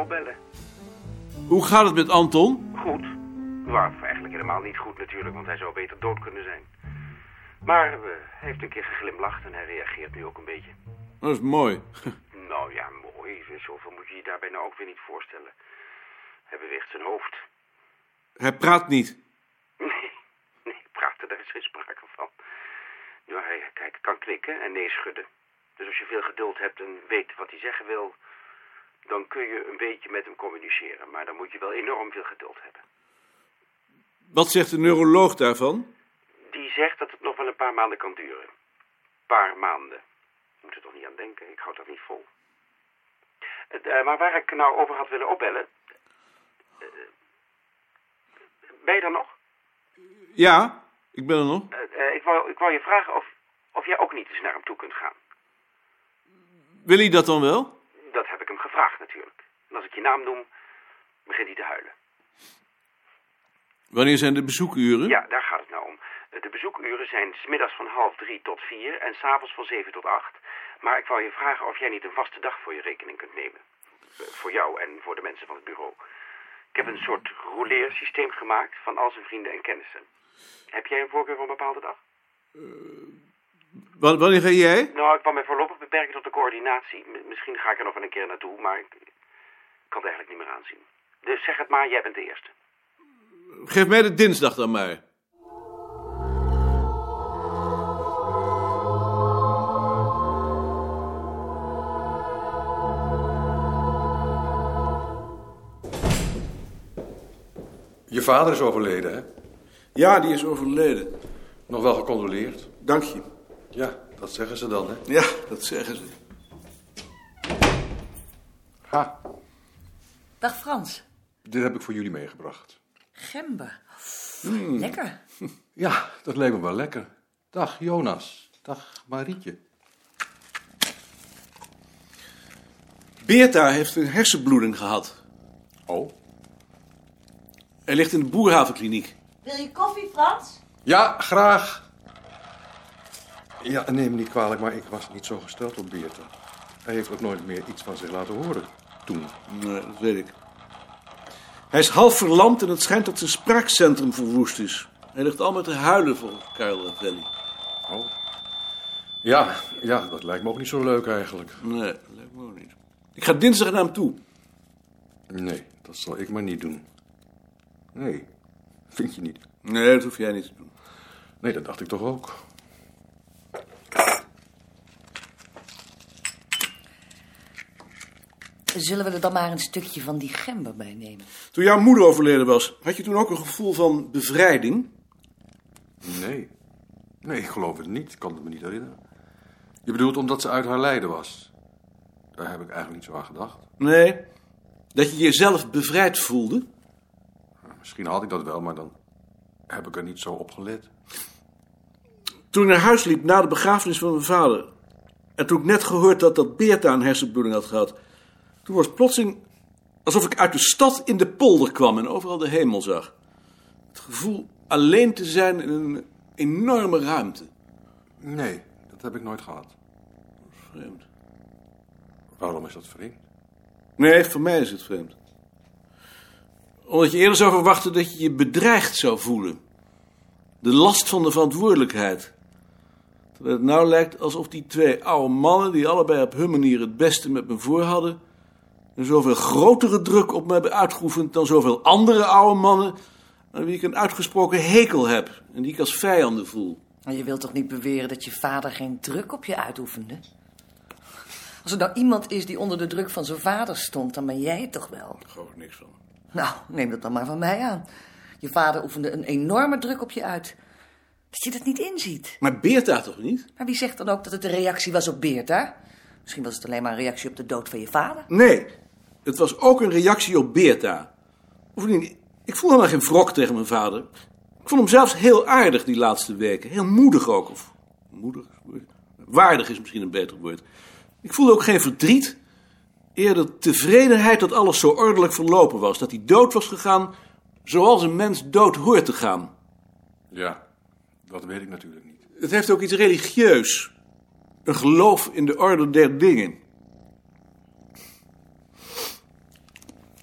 opbellen. Hoe gaat het met Anton? Goed. Nou, eigenlijk helemaal niet goed natuurlijk, want hij zou beter dood kunnen zijn. Maar eh, hij heeft een keer geglimlacht en hij reageert nu ook een beetje. Dat is mooi. Nou ja, mooi. Zoveel moet je je daarbij nou ook weer niet voorstellen. Hij beweegt zijn hoofd. Hij praat niet. Nee, nee, praten, daar is geen sprake van. Ja, hij kijk, kan knikken en nee schudden. Dus als je veel geduld hebt en weet wat hij zeggen wil... dan kun je een beetje met hem communiceren. Maar dan moet je wel enorm veel geduld hebben. Wat zegt de neuroloog daarvan? Die zegt dat het nog wel een paar maanden kan duren. paar maanden. Je moet er toch niet aan denken, ik houd dat niet vol. Uh, maar waar ik nou over had willen opbellen... Uh, ben je er nog? Ja, ik ben er nog. Uh, ik, wou, ik wou je vragen of, of jij ook niet eens naar hem toe kunt gaan. Wil hij dat dan wel? Dat heb ik hem gevraagd natuurlijk. En als ik je naam noem, begint hij te huilen. Wanneer zijn de bezoekuren? Ja, daar gaat het nou om. De bezoekuren zijn smiddags van half drie tot vier en s'avonds van zeven tot acht. Maar ik wou je vragen of jij niet een vaste dag voor je rekening kunt nemen. Voor jou en voor de mensen van het bureau. Ik heb een soort rouleersysteem gemaakt van al zijn vrienden en kennissen. Heb jij een voorkeur voor een bepaalde dag? Uh, wanneer ga jij? Nou, ik wou mij voorlopig beperken tot de coördinatie. Misschien ga ik er nog wel een keer naartoe, maar ik kan het eigenlijk niet meer aanzien. Dus zeg het maar, jij bent de eerste. Geef mij de dinsdag dan maar. Je vader is overleden, hè? Ja, die is overleden. Nog wel gecontroleerd? Dank je. Ja, dat zeggen ze dan, hè? Ja, dat zeggen ze. Ha. Dag Frans. Dit heb ik voor jullie meegebracht. Gember. Mm. Lekker. Ja, dat leek me wel lekker. Dag Jonas. Dag Marietje. Beerta heeft een hersenbloeding gehad. Oh? Hij ligt in de Boerhavenkliniek. Wil je koffie, Frans? Ja, graag. Ja, neem me niet kwalijk, maar ik was niet zo gesteld op Beerta. Hij heeft ook nooit meer iets van zich laten horen. Toen. Nee, dat weet ik. Hij is half verlamd en het schijnt dat zijn spraakcentrum verwoest is. Hij ligt al met te huilen voor Karel en Velly. Oh. Ja, ja, dat lijkt me ook niet zo leuk eigenlijk. Nee, dat lijkt me ook niet. Ik ga dinsdag naar hem toe. Nee, dat zal ik maar niet doen. Nee, vind je niet? Nee, dat hoef jij niet te doen. Nee, dat dacht ik toch ook. Zullen we er dan maar een stukje van die gember bij nemen? Toen jouw moeder overleden was, had je toen ook een gevoel van bevrijding? Nee. Nee, ik geloof het niet. Ik kan het me niet herinneren. Je bedoelt omdat ze uit haar lijden was? Daar heb ik eigenlijk niet zo aan gedacht. Nee, dat je jezelf bevrijd voelde? Misschien had ik dat wel, maar dan heb ik er niet zo op gelet. Toen ik naar huis liep na de begrafenis van mijn vader... en toen ik net gehoord dat dat Beerta een hersenbloeding had gehad... toen was plotseling alsof ik uit de stad in de polder kwam... en overal de hemel zag. Het gevoel alleen te zijn in een enorme ruimte. Nee, dat heb ik nooit gehad. Vreemd. Waarom is dat vreemd? Nee, voor mij is het vreemd omdat je eerder zou verwachten dat je je bedreigd zou voelen. De last van de verantwoordelijkheid. Terwijl het nou lijkt alsof die twee oude mannen, die allebei op hun manier het beste met me voor hadden, een zoveel grotere druk op me hebben uitgeoefend dan zoveel andere oude mannen, aan wie ik een uitgesproken hekel heb en die ik als vijanden voel. Maar je wilt toch niet beweren dat je vader geen druk op je uitoefende? Als er nou iemand is die onder de druk van zijn vader stond, dan ben jij het toch wel? Daar geloof ik niks van. Nou, neem dat dan maar van mij aan. Je vader oefende een enorme druk op je uit. Dat je dat niet inziet. Maar Beerta toch niet? Maar wie zegt dan ook dat het een reactie was op Beerta? Misschien was het alleen maar een reactie op de dood van je vader. Nee, het was ook een reactie op Beerta. Bovendien, ik voel helemaal geen wrok tegen mijn vader. Ik vond hem zelfs heel aardig die laatste weken. Heel moedig ook. Of moedig? Waardig is misschien een beter woord. Ik voelde ook geen verdriet eerder tevredenheid dat alles zo ordelijk verlopen was. Dat hij dood was gegaan zoals een mens dood hoort te gaan. Ja, dat weet ik natuurlijk niet. Het heeft ook iets religieus. Een geloof in de orde der dingen.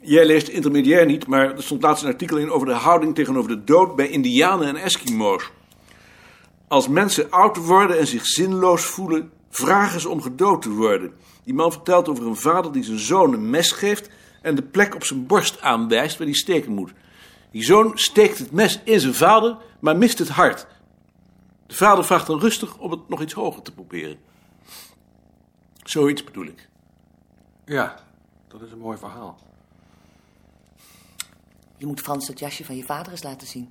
Jij leest intermediair niet, maar er stond laatst een artikel in over de houding tegenover de dood bij Indianen en Eskimo's. Als mensen oud worden en zich zinloos voelen, vragen ze om gedood te worden. Die man vertelt over een vader die zijn zoon een mes geeft en de plek op zijn borst aanwijst waar hij steken moet. Die zoon steekt het mes in zijn vader, maar mist het hart. De vader vraagt dan rustig om het nog iets hoger te proberen. Zoiets bedoel ik. Ja, dat is een mooi verhaal. Je moet Frans dat jasje van je vader eens laten zien.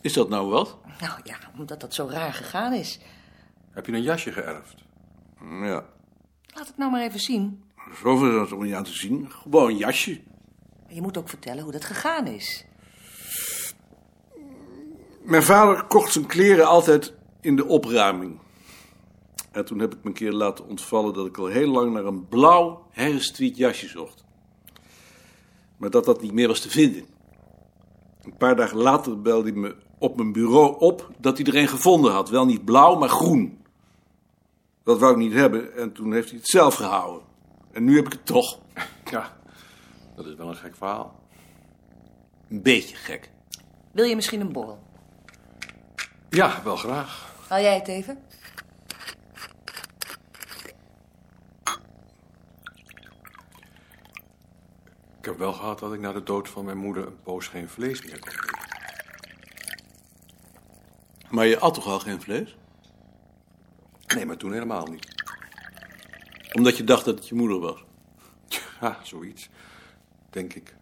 Is dat nou wat? Nou ja, omdat dat zo raar gegaan is. Heb je een jasje geërfd? Ja, Laat het nou maar even zien. zoveel is dat toch niet aan te zien. Gewoon een jasje. Je moet ook vertellen hoe dat gegaan is. Mijn vader kocht zijn kleren altijd in de opruiming. En toen heb ik me een keer laten ontvallen dat ik al heel lang naar een blauw herfstwiet jasje zocht. Maar dat dat niet meer was te vinden. Een paar dagen later belde hij me op mijn bureau op dat hij er een gevonden had. Wel niet blauw, maar groen. Dat wou ik niet hebben en toen heeft hij het zelf gehouden. En nu heb ik het toch. Ja, dat is wel een gek verhaal. Een beetje gek. Wil je misschien een borrel? Ja, wel graag. Haal jij het even? Ik heb wel gehad dat ik na de dood van mijn moeder een poos geen vlees meer kon eten. Maar je at toch al geen vlees? Nee, maar toen helemaal niet. Omdat je dacht dat het je moeder was. Ja, zoiets. Denk ik.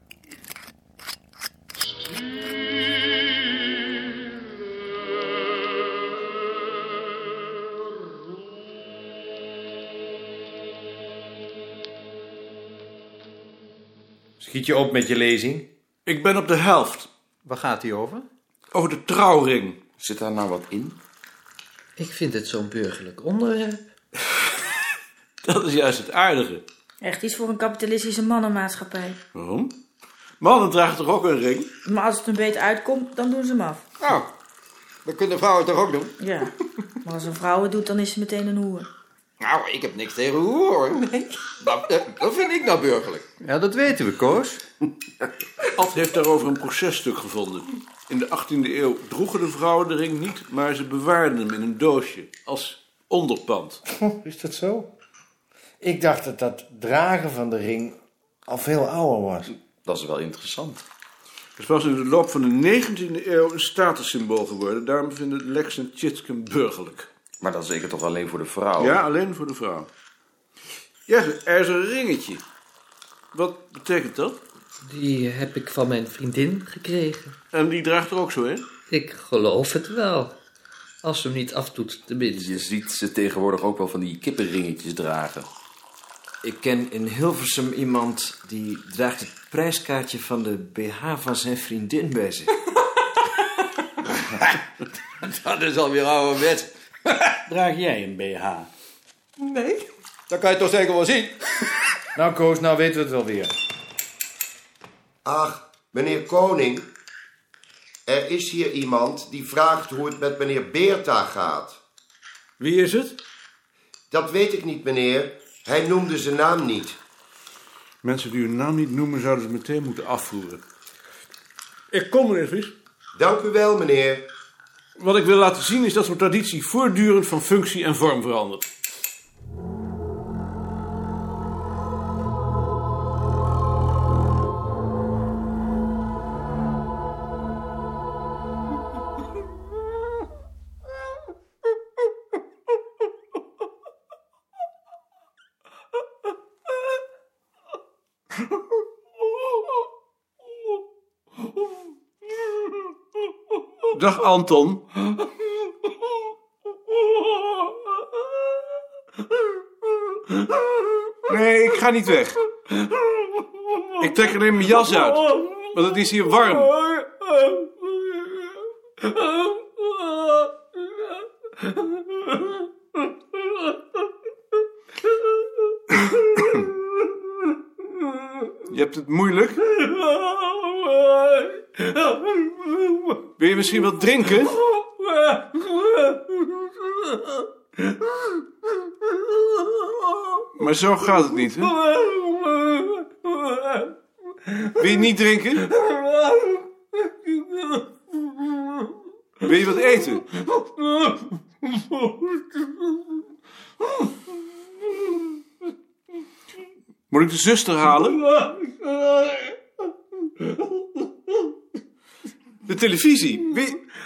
Schiet je op met je lezing? Ik ben op de helft. Waar gaat die over? Over de trouwring. Zit daar nou wat in? Ik vind het zo'n burgerlijk onderwerp. Dat is juist het aardige. Echt iets voor een kapitalistische mannenmaatschappij. Waarom? Mannen dragen toch ook een ring? Maar als het een beetje uitkomt, dan doen ze hem af. Nou, dat kunnen vrouwen toch ook doen? Ja. Maar als een vrouw het doet, dan is ze meteen een hoer. Nou, ik heb niks tegen hoe hoor. Nee. Dat, eh, dat vind ik nou burgerlijk. Ja, dat weten we, Koos. Ad heeft daarover een processtuk gevonden. In de 18e eeuw droegen de vrouwen de ring niet, maar ze bewaarden hem in een doosje als onderpand. Is dat zo? Ik dacht dat dat dragen van de ring al veel ouder was. Dat is wel interessant. Het pas in de loop van de 19e eeuw een statussymbool geworden. Daarom vinden Lex en Tjitske burgerlijk. Maar dat is zeker toch alleen voor de vrouw? Ja, alleen voor de vrouw. Ja, er is een ringetje. Wat betekent dat? Die heb ik van mijn vriendin gekregen. En die draagt er ook zo in? Ik geloof het wel. Als ze hem niet afdoet, tenminste. Je ziet ze tegenwoordig ook wel van die kippenringetjes dragen. Ik ken in Hilversum iemand die draagt het prijskaartje van de BH van zijn vriendin bij zich. Dat is alweer ouderwets. Draag jij een BH? Nee. Dat kan je toch zeker wel zien? Nou, Koos, nou weten we het wel weer. Ach, meneer Koning. Er is hier iemand die vraagt hoe het met meneer Beerta gaat. Wie is het? Dat weet ik niet, meneer. Hij noemde zijn naam niet. Mensen die hun naam niet noemen, zouden ze meteen moeten afvoeren. Ik kom, meneer Vries. Dank u wel, meneer. Wat ik wil laten zien is dat zo'n traditie voortdurend van functie en vorm verandert. Dag Anton. Nee, ik ga niet weg. Ik trek alleen mijn jas uit, want het is hier warm. Je hebt het moeilijk? Wil je misschien wat drinken? Maar zo gaat het niet, hè? Wil je niet drinken? Wil je wat eten? Moet ik de zuster halen? De televisie.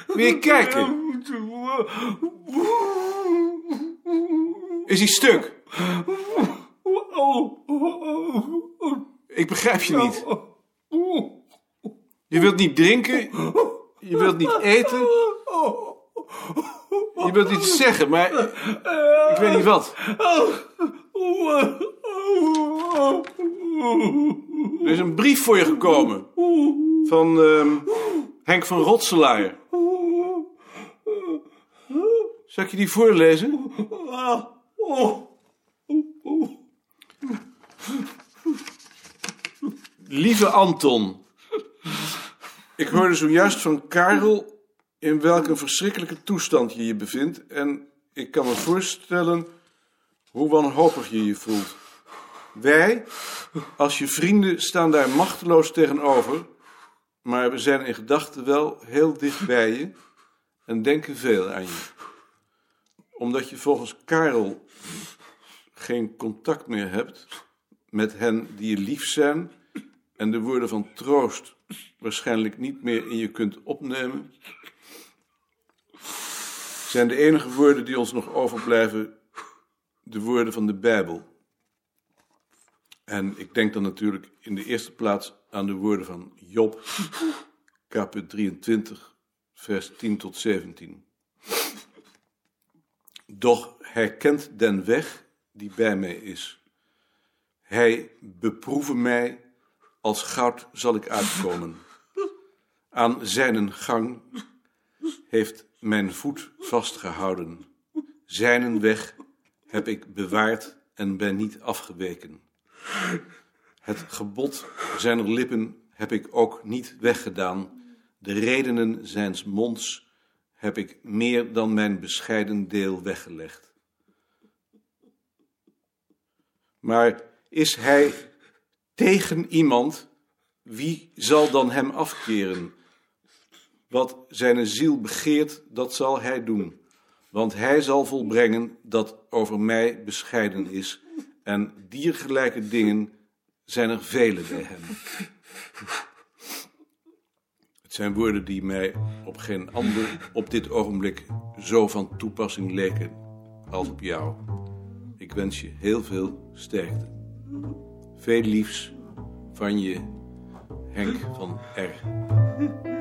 Wil je kijken? Is hij stuk? Ik begrijp je niet. Je wilt niet drinken. Je wilt niet eten. Je wilt iets zeggen, maar ik weet niet wat. Er is een brief voor je gekomen. Van ehm, Henk van Rotselaar. Zal ik je die voorlezen? Lieve Anton. Ik hoorde zojuist van Karel in welke verschrikkelijke toestand je je bevindt. En ik kan me voorstellen hoe wanhopig je je voelt. Wij, als je vrienden, staan daar machteloos tegenover. Maar we zijn in gedachten wel heel dicht bij je en denken veel aan je. Omdat je volgens Karel geen contact meer hebt met hen die je lief zijn en de woorden van troost waarschijnlijk niet meer in je kunt opnemen, zijn de enige woorden die ons nog overblijven de woorden van de Bijbel. En ik denk dan natuurlijk in de eerste plaats aan de woorden van Job, kapit 23, vers 10 tot 17. Doch hij kent den weg die bij mij is. Hij beproeve mij, als goud zal ik uitkomen. Aan zijnen gang heeft mijn voet vastgehouden. Zijnen weg heb ik bewaard en ben niet afgeweken. Het gebod zijner lippen heb ik ook niet weggedaan. De redenen zijns monds heb ik meer dan mijn bescheiden deel weggelegd. Maar is hij tegen iemand, wie zal dan hem afkeren? Wat zijn ziel begeert, dat zal hij doen. Want hij zal volbrengen dat over mij bescheiden is. En diergelijke dingen zijn er vele bij hem. Het zijn woorden die mij op geen ander op dit ogenblik zo van toepassing leken als op jou. Ik wens je heel veel sterkte. Veel liefs van je Henk van R.